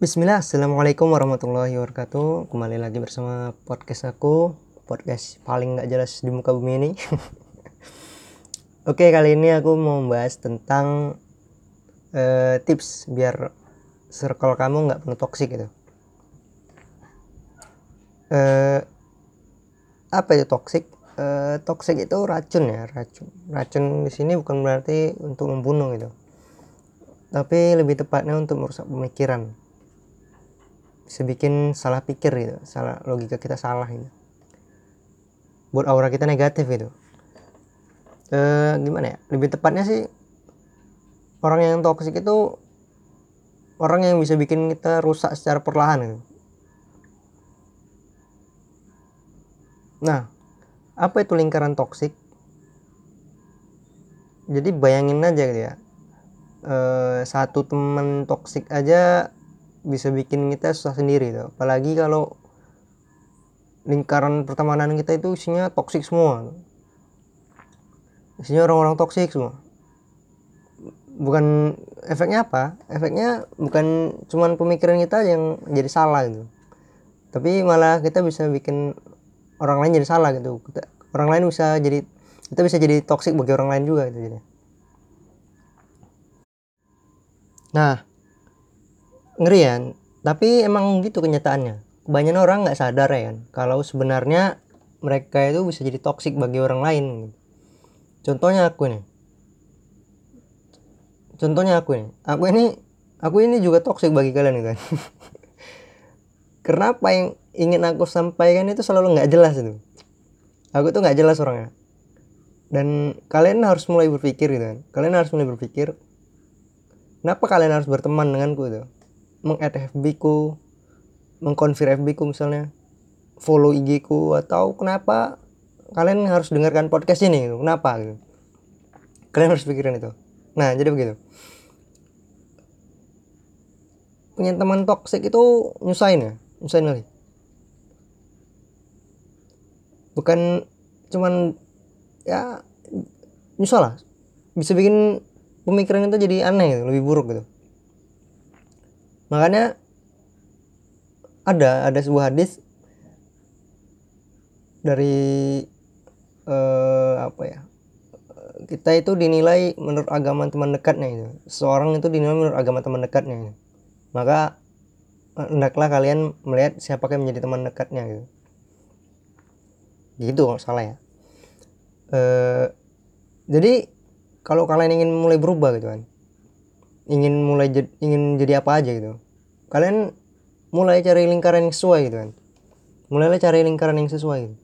Bismillah, Assalamualaikum warahmatullahi wabarakatuh. Kembali lagi bersama podcast aku. Podcast paling gak jelas di muka bumi ini. Oke, kali ini aku mau membahas tentang uh, Tips biar circle kamu gak penuh toksik gitu. Uh, Apa itu toksik? Uh, toksik itu racun ya, racun. Racun di sini bukan berarti untuk membunuh gitu. Tapi lebih tepatnya untuk merusak pemikiran bisa bikin salah pikir gitu salah logika kita salah gitu buat aura kita negatif gitu. E, gimana ya? Lebih tepatnya sih orang yang toksik itu orang yang bisa bikin kita rusak secara perlahan gitu. Nah apa itu lingkaran toksik jadi bayangin aja gitu ya. E, satu teman toksik aja bisa bikin kita susah sendiri tuh. Apalagi kalau lingkaran pertemanan kita itu isinya toksik semua. Isinya orang-orang toksik semua. Bukan efeknya apa? Efeknya bukan cuman pemikiran kita yang jadi salah gitu. Tapi malah kita bisa bikin orang lain jadi salah gitu. Kita, orang lain bisa jadi kita bisa jadi toksik bagi orang lain juga gitu jadi nah ngeri ya. Tapi emang gitu kenyataannya. Kebanyakan orang nggak sadar ya kan kalau sebenarnya mereka itu bisa jadi toksik bagi orang lain contohnya aku nih. Contohnya aku nih. Aku ini aku ini juga toksik bagi kalian kan. Karena apa yang ingin aku sampaikan itu selalu nggak jelas itu? Aku tuh nggak jelas orangnya. Dan kalian harus mulai berpikir gitu kan. Kalian harus mulai berpikir kenapa kalian harus berteman denganku itu meng-add FB ku mengkonfir FB ku misalnya follow IG ku atau kenapa kalian harus dengarkan podcast ini gitu. kenapa gitu. Kalian harus pikirin itu. Nah jadi begitu. Punya teman toxic itu nyusahin ya? Nyusahin kali? Bukan cuman ya nyusah lah. Bisa bikin pemikiran itu jadi aneh gitu, lebih buruk gitu makanya ada ada sebuah hadis dari uh, apa ya kita itu dinilai menurut agama teman dekatnya itu. Seorang itu dinilai menurut agama teman dekatnya itu. maka hendaklah kalian melihat siapa yang menjadi teman dekatnya gitu. Gitu kalau salah ya. Uh, jadi kalau kalian ingin mulai berubah gitu kan ingin mulai ingin jadi apa aja gitu kalian mulai cari lingkaran yang sesuai gitu kan mulailah cari lingkaran yang sesuai gitu.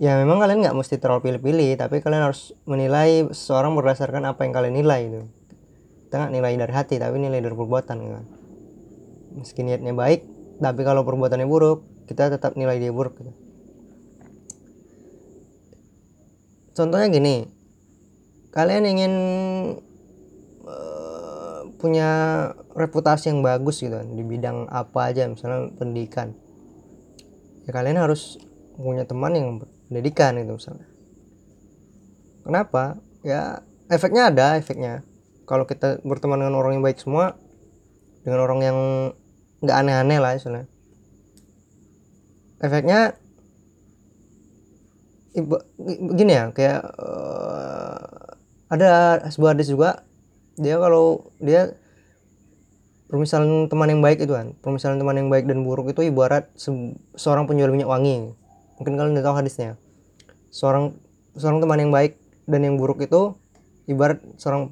ya memang kalian nggak mesti terlalu pilih-pilih tapi kalian harus menilai seseorang berdasarkan apa yang kalian nilai itu kita nggak nilai dari hati tapi nilai dari perbuatan gitu kan meski niatnya baik tapi kalau perbuatannya buruk kita tetap nilai dia buruk gitu. contohnya gini kalian ingin uh, punya reputasi yang bagus gitu di bidang apa aja misalnya pendidikan. Ya kalian harus punya teman yang pendidikan gitu misalnya. Kenapa? Ya efeknya ada efeknya. Kalau kita berteman dengan orang yang baik semua dengan orang yang nggak aneh-aneh lah misalnya. Efeknya gini ya kayak uh, ada sebuah hadis juga dia kalau dia permisalan teman yang baik itu kan permisalan teman yang baik dan buruk itu ibarat se seorang penjual minyak wangi. Mungkin kalian udah tahu hadisnya. Seorang seorang teman yang baik dan yang buruk itu ibarat seorang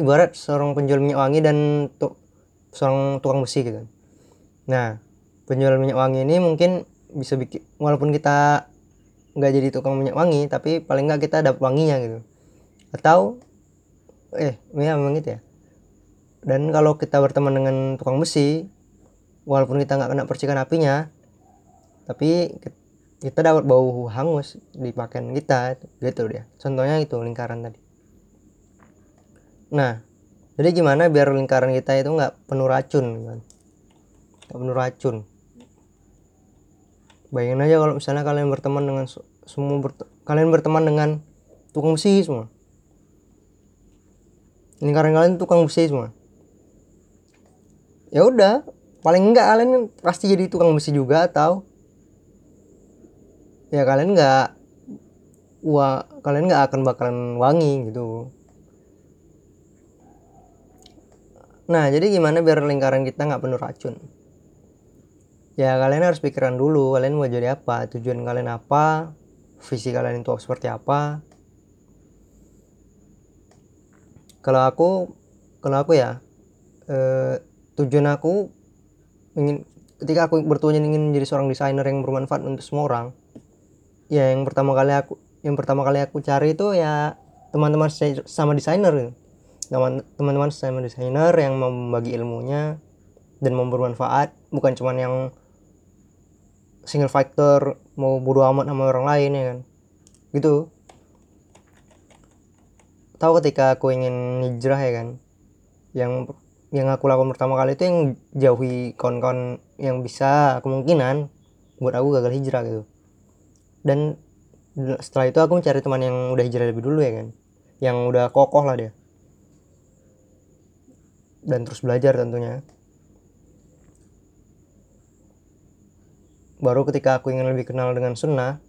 ibarat seorang penjual minyak wangi dan tu, seorang tukang besi gitu nah penjual minyak wangi ini mungkin bisa bikin walaupun kita nggak jadi tukang minyak wangi tapi paling nggak kita dapat wanginya gitu atau eh ya memang gitu ya. Dan kalau kita berteman dengan tukang besi walaupun kita nggak kena percikan apinya tapi kita dapat bau hangus di pakaian kita gitu dia. Contohnya itu lingkaran tadi. Nah jadi gimana biar lingkaran kita itu nggak penuh racun kan? Nggak penuh racun. Bayangin aja kalau misalnya kalian berteman dengan semua bert kalian berteman dengan tukang besi semua lingkaran kalian tukang besi semua. Ya udah paling enggak kalian pasti jadi tukang besi juga atau ya kalian nggak wah kalian nggak akan bakalan wangi gitu. Nah jadi gimana biar lingkaran kita nggak penuh racun? Ya kalian harus pikiran dulu kalian mau jadi apa tujuan kalian apa visi kalian itu seperti apa kalau aku kalau aku ya eh, tujuan aku ingin ketika aku bertujuan ingin menjadi seorang desainer yang bermanfaat untuk semua orang ya yang pertama kali aku yang pertama kali aku cari itu ya teman-teman sama desainer teman-teman sama desainer yang mau membagi ilmunya dan mau bermanfaat bukan cuman yang single factor mau bodo amat sama orang lain ya kan. Gitu tahu ketika aku ingin hijrah ya kan? Yang yang aku lakukan pertama kali itu yang jauhi kawan-kawan yang bisa kemungkinan buat aku gagal hijrah gitu. Dan setelah itu aku mencari teman yang udah hijrah lebih dulu ya kan? Yang udah kokoh lah dia. Dan terus belajar tentunya. Baru ketika aku ingin lebih kenal dengan sunnah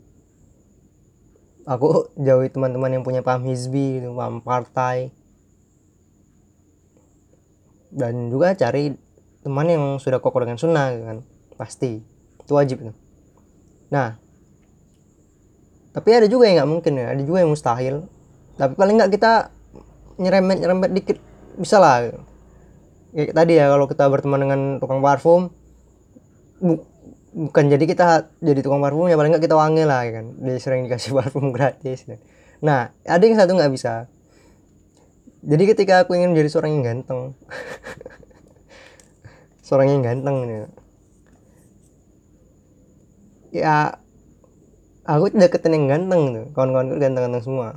aku jauhi teman-teman yang punya paham hizbi gitu, paham partai. Dan juga cari teman yang sudah kokoh dengan sunnah gitu kan pasti. Itu wajib tuh nah tapi ada juga yang nggak mungkin ya ada juga yang mustahil. Tapi paling nggak kita nyerempet nyerempet dikit bisa lah. Kayak tadi ya kalau kita berteman dengan tukang parfum bukan jadi kita jadi tukang parfum ya paling nggak kita wangi lah ya kan. Dia sering dikasih parfum gratis nah ada yang satu nggak bisa. Jadi ketika aku ingin menjadi seorang yang ganteng seorang yang ganteng ini ya aku deketin yang ganteng tuh kawan-kawanku ganteng-ganteng semua.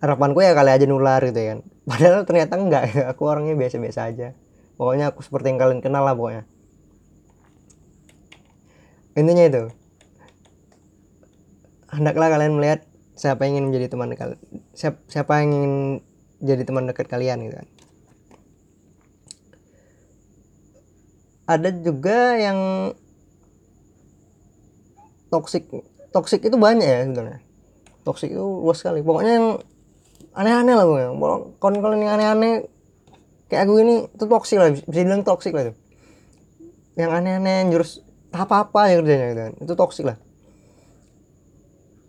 Harapanku ya kali aja nular gitu ya kan. Padahal ternyata enggak aku orangnya biasa-biasa aja. Pokoknya aku seperti yang kalian kenal lah pokoknya intinya itu. Hendaklah kalian melihat siapa yang ingin menjadi teman dekat siapa, siapa yang ingin jadi teman dekat kalian gitu kan. Ada juga yang toxic toxic itu banyak ya sebenarnya. Toxic itu luas sekali. Pokoknya yang aneh-aneh lah pokoknya. Kawan-kawan yang aneh-aneh kayak aku ini itu toxic lah. Bisa bilang toxic lah itu. Yang aneh-aneh jurus apa-apa ya kerjanya gitu kan. Itu toxic lah.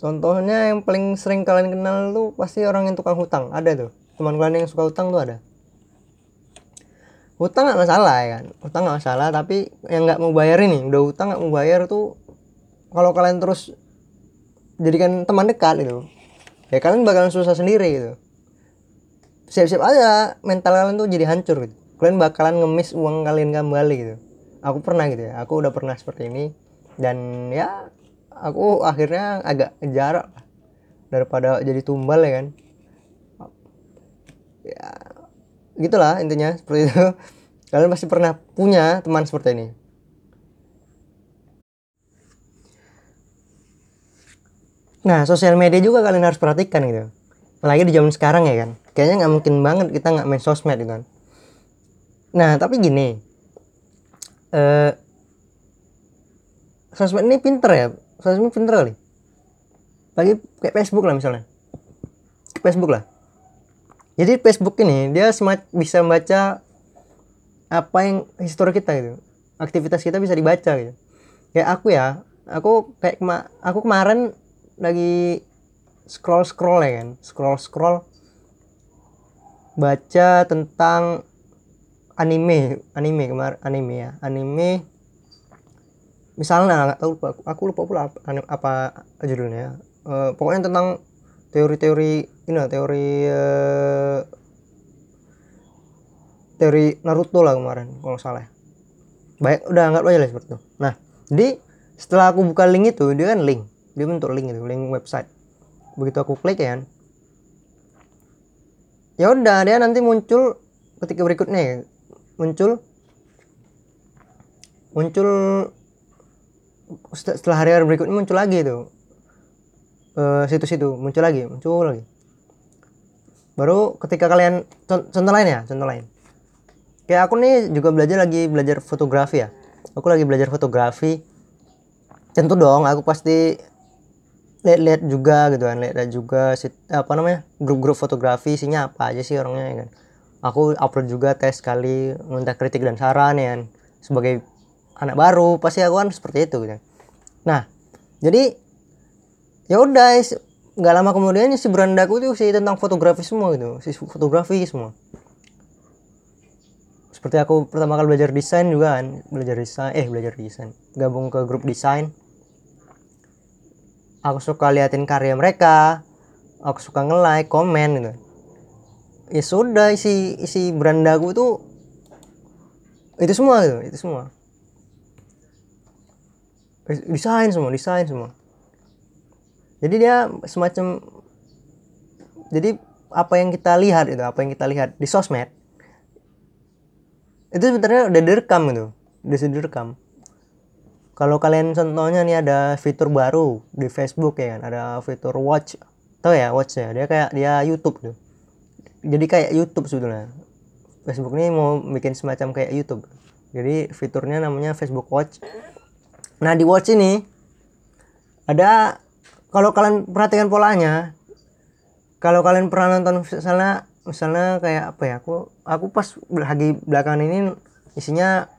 Contohnya yang paling sering kalian kenal tuh pasti orang yang tukang hutang. Ada tuh. Teman kalian yang suka hutang tuh ada. Hutang nggak masalah ya kan. Hutang nggak masalah tapi yang nggak mau bayar ini udah hutang nggak mau bayar tuh kalau kalian terus jadikan teman dekat itu ya kalian bakalan susah sendiri gitu. Siap-siap aja mental kalian tuh jadi hancur gitu. Kalian bakalan ngemis uang kalian kembali gitu aku pernah gitu ya aku udah pernah seperti ini. Dan ya aku akhirnya agak jarak daripada jadi tumbal ya kan. Ya gitulah intinya seperti itu. Kalian pasti pernah punya teman seperti ini. Nah sosial media juga kalian harus perhatikan gitu. Apalagi di zaman sekarang ya kan. Kayaknya nggak mungkin banget kita nggak main sosmed gitu kan. Nah tapi gini eh sosmed ini pinter ya. Sosmed pinter kali. Lagi kayak Facebook lah misalnya. Facebook lah. Jadi Facebook ini dia semat bisa membaca apa yang histori kita gitu. Aktivitas kita bisa dibaca gitu. Kayak aku ya aku kayak kema aku kemarin lagi scroll scroll ya kan. Scroll scroll baca tentang anime anime kemarin anime ya. Anime misalnya aku lupa aku lupa pula apa, apa judulnya uh, pokoknya tentang teori-teori ini lah teori uh, teori Naruto lah kemarin kalau salah baik udah anggap aja lah seperti itu. Nah jadi setelah aku buka link itu dia kan link dia bentuk link itu link website. Begitu aku klik ya kan ya udah dia nanti muncul ketika berikutnya muncul muncul setelah hari-hari berikutnya muncul lagi itu. Uh, situs itu muncul lagi muncul lagi. Baru ketika kalian contoh lain ya contoh lain. Kayak aku nih juga belajar lagi belajar fotografi ya. Aku lagi belajar fotografi. Tentu dong aku pasti lihat-lihat juga gitu kan lihat juga apa namanya grup-grup fotografi isinya apa aja sih orangnya ya kan aku upload juga tes kali minta kritik dan saran ya kan. Sebagai anak baru pasti aku kan seperti itu gitu. Nah jadi ya udah nggak lama kemudian si berandaku tuh sih tentang fotografi semua gitu. Si fotografi semua. Seperti aku pertama kali belajar desain juga kan. Belajar desain eh belajar desain. Gabung ke grup desain. Aku suka liatin karya mereka. Aku suka nge-like komen gitu ya sudah isi isi berandaku itu itu semua gitu itu semua. Desain semua desain semua. Jadi dia semacam jadi apa yang kita lihat itu apa yang kita lihat di sosmed itu sebenarnya udah direkam gitu udah direkam. Kalau kalian contohnya nih ada fitur baru di Facebook ya kan ada fitur watch tau ya watch ya? Dia kayak dia YouTube tuh jadi kayak YouTube sebetulnya. Facebook ini mau bikin semacam kayak YouTube. Jadi fiturnya namanya Facebook Watch. Nah di Watch ini ada kalau kalian perhatikan polanya kalau kalian pernah nonton misalnya misalnya kayak apa ya aku aku pas lagi belakangan ini isinya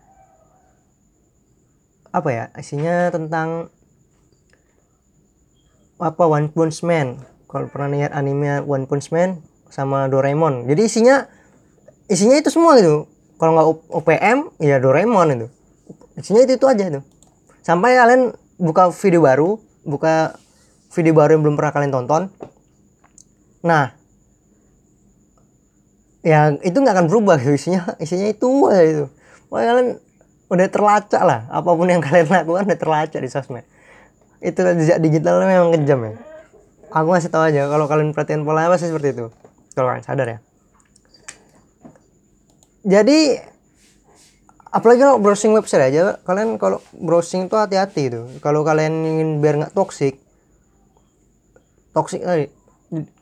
apa ya isinya tentang apa One Punch Man. Kalau pernah lihat anime One Punch Man sama Doraemon. Jadi isinya isinya itu semua gitu. Kalau nggak OPM ya Doraemon itu. Isinya itu itu aja itu. Sampai kalian buka video baru buka video baru yang belum pernah kalian tonton. Nah ya itu nggak akan berubah gitu isinya. Isinya itu aja itu. Pokoknya kalian udah terlacak lah. Apa pun yang kalian lakukan udah terlacak di sosmed. Itu jejak digitalnya memang kejam ya. Aku masih tahu aja kalau kalian perhatian pola apa sih seperti itu kalau kalian sadar ya. Jadi apalagi kalau browsing website aja kalian kalau browsing tuh hati-hati itu kalau kalian ingin biar nggak toxic toxic tadi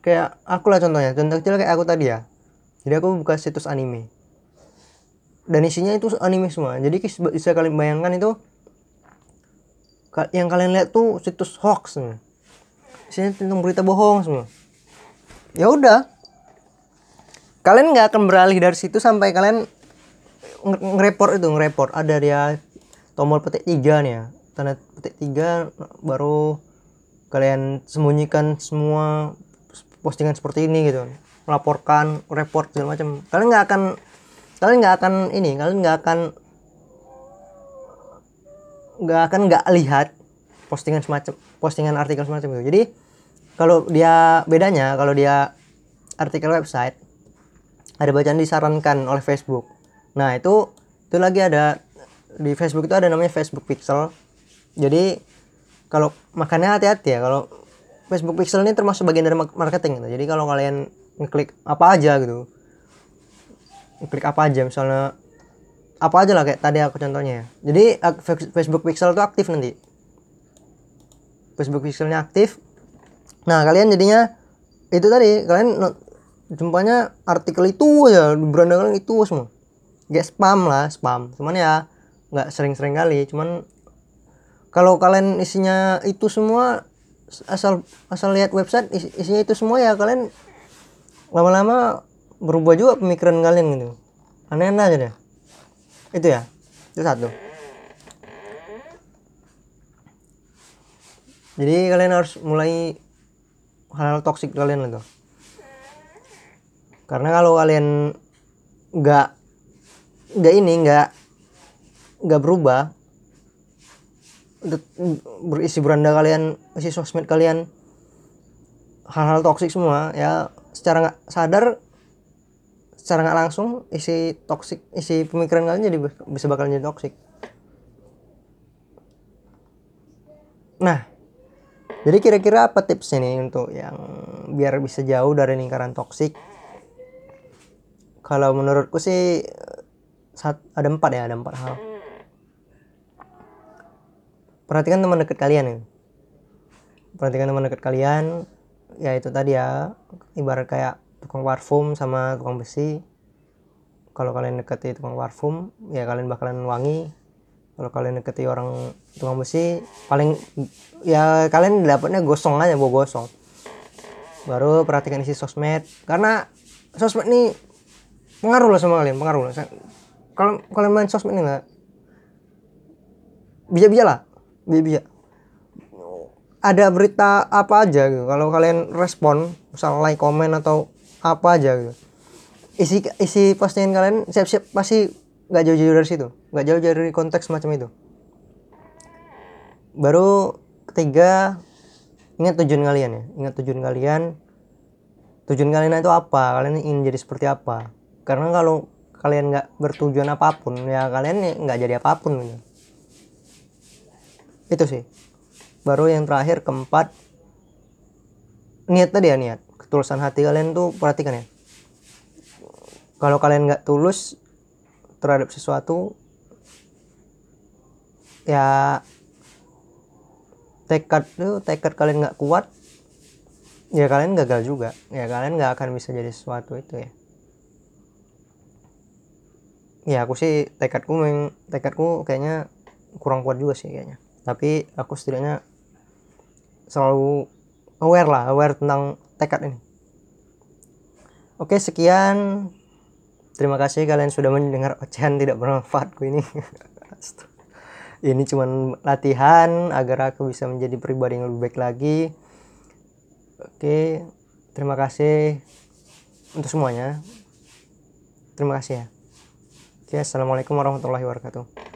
kayak aku lah contohnya contoh kecil kayak aku tadi ya. Jadi aku buka situs anime. Dan isinya itu anime semua. Jadi bisa kalian bayangkan itu yang kalian lihat tuh situs hoax semua. Isinya tentang berita bohong semua. Ya udah kalian nggak akan beralih dari situ sampai kalian ngereport itu ngereport. Ada dia tombol petik tiga nih ya tanda petik tiga baru kalian sembunyikan semua postingan seperti ini gitu. Melaporkan report segala macam. Kalian nggak akan kalian nggak akan ini kalian nggak akan nggak akan nggak lihat postingan semacam postingan artikel semacam itu. Jadi kalau dia bedanya kalau dia artikel website ada bacaan disarankan oleh Facebook. Nah itu itu lagi ada di Facebook itu ada namanya Facebook Pixel. Jadi kalau makanya hati-hati ya kalau Facebook Pixel ini termasuk bagian dari marketing gitu. jadi kalau kalian ngeklik apa aja gitu ngeklik apa aja misalnya apa aja lah kayak tadi aku contohnya. Ya jadi Facebook Pixel itu aktif nanti. Facebook Pixelnya aktif. Nah kalian jadinya itu tadi kalian jumpanya artikel itu aja beranda kalian itu semua. Gak spam lah spam. Cuman ya nggak sering-sering kali. Cuman kalau kalian isinya itu semua asal asal lihat website isinya itu semua ya kalian lama-lama berubah juga pemikiran kalian gitu. Aneh-aneh aja deh. Itu ya itu satu. Jadi kalian harus mulai hal-hal toksik kalian itu karena kalau kalian nggak nggak ini nggak nggak berubah berisi beranda kalian isi sosmed kalian hal-hal toksik semua ya secara nggak sadar secara nggak langsung isi toksik isi pemikiran kalian jadi bisa bakal jadi toksik nah jadi kira-kira apa tips ini untuk yang biar bisa jauh dari lingkaran toksik kalau menurutku sih saat ada empat ya ada empat hal. Perhatikan teman dekat kalian ya. Perhatikan teman dekat kalian ya itu tadi ya. Ibarat kayak tukang parfum sama tukang besi. Kalau kalian deketi tukang parfum ya kalian bakalan wangi. Kalau kalian deketi orang tukang besi paling ya kalian dapatnya gosong aja bau gosong. Baru perhatikan isi sosmed. Karena sosmed ini pengaruh loh sama kalian pengaruh loh kalau kalian main sosmed ini nggak? Bisa-bisa lah bisa-bisa ada berita apa aja gitu. Kalau kalian respon misal like komen atau apa aja gitu. Isi isi postingan kalian siap-siap pasti nggak jauh-jauh dari situ. Nggak jauh-jauh dari konteks macam itu. Baru ketiga ingat tujuan kalian ya. Ingat tujuan kalian. Tujuan kalian itu apa? Kalian ingin jadi seperti apa karena kalau kalian nggak bertujuan apa pun ya kalian nggak jadi apa pun gitu. Itu sih. Baru yang terakhir keempat. Niat tadi ya niat. Ketulusan hati kalian tuh perhatikan ya. Kalau kalian nggak tulus terhadap sesuatu ya tekad tuh tekad kalian nggak kuat ya kalian gagal juga. Ya kalian nggak akan bisa jadi sesuatu itu ya ya aku sih tekadku memang tekadku kayaknya kurang kuat juga sih kayaknya. Tapi aku setidaknya selalu aware lah aware tentang tekad ini. Oke sekian. Terima kasih kalian sudah mendengar ocehan tidak bermanfaatku ini. Ini cuma latihan agar aku bisa menjadi pribadi yang lebih baik lagi. Oke terima kasih untuk semuanya. Terima kasih ya oke assalamualaikum warahmatullahi wabarakatuh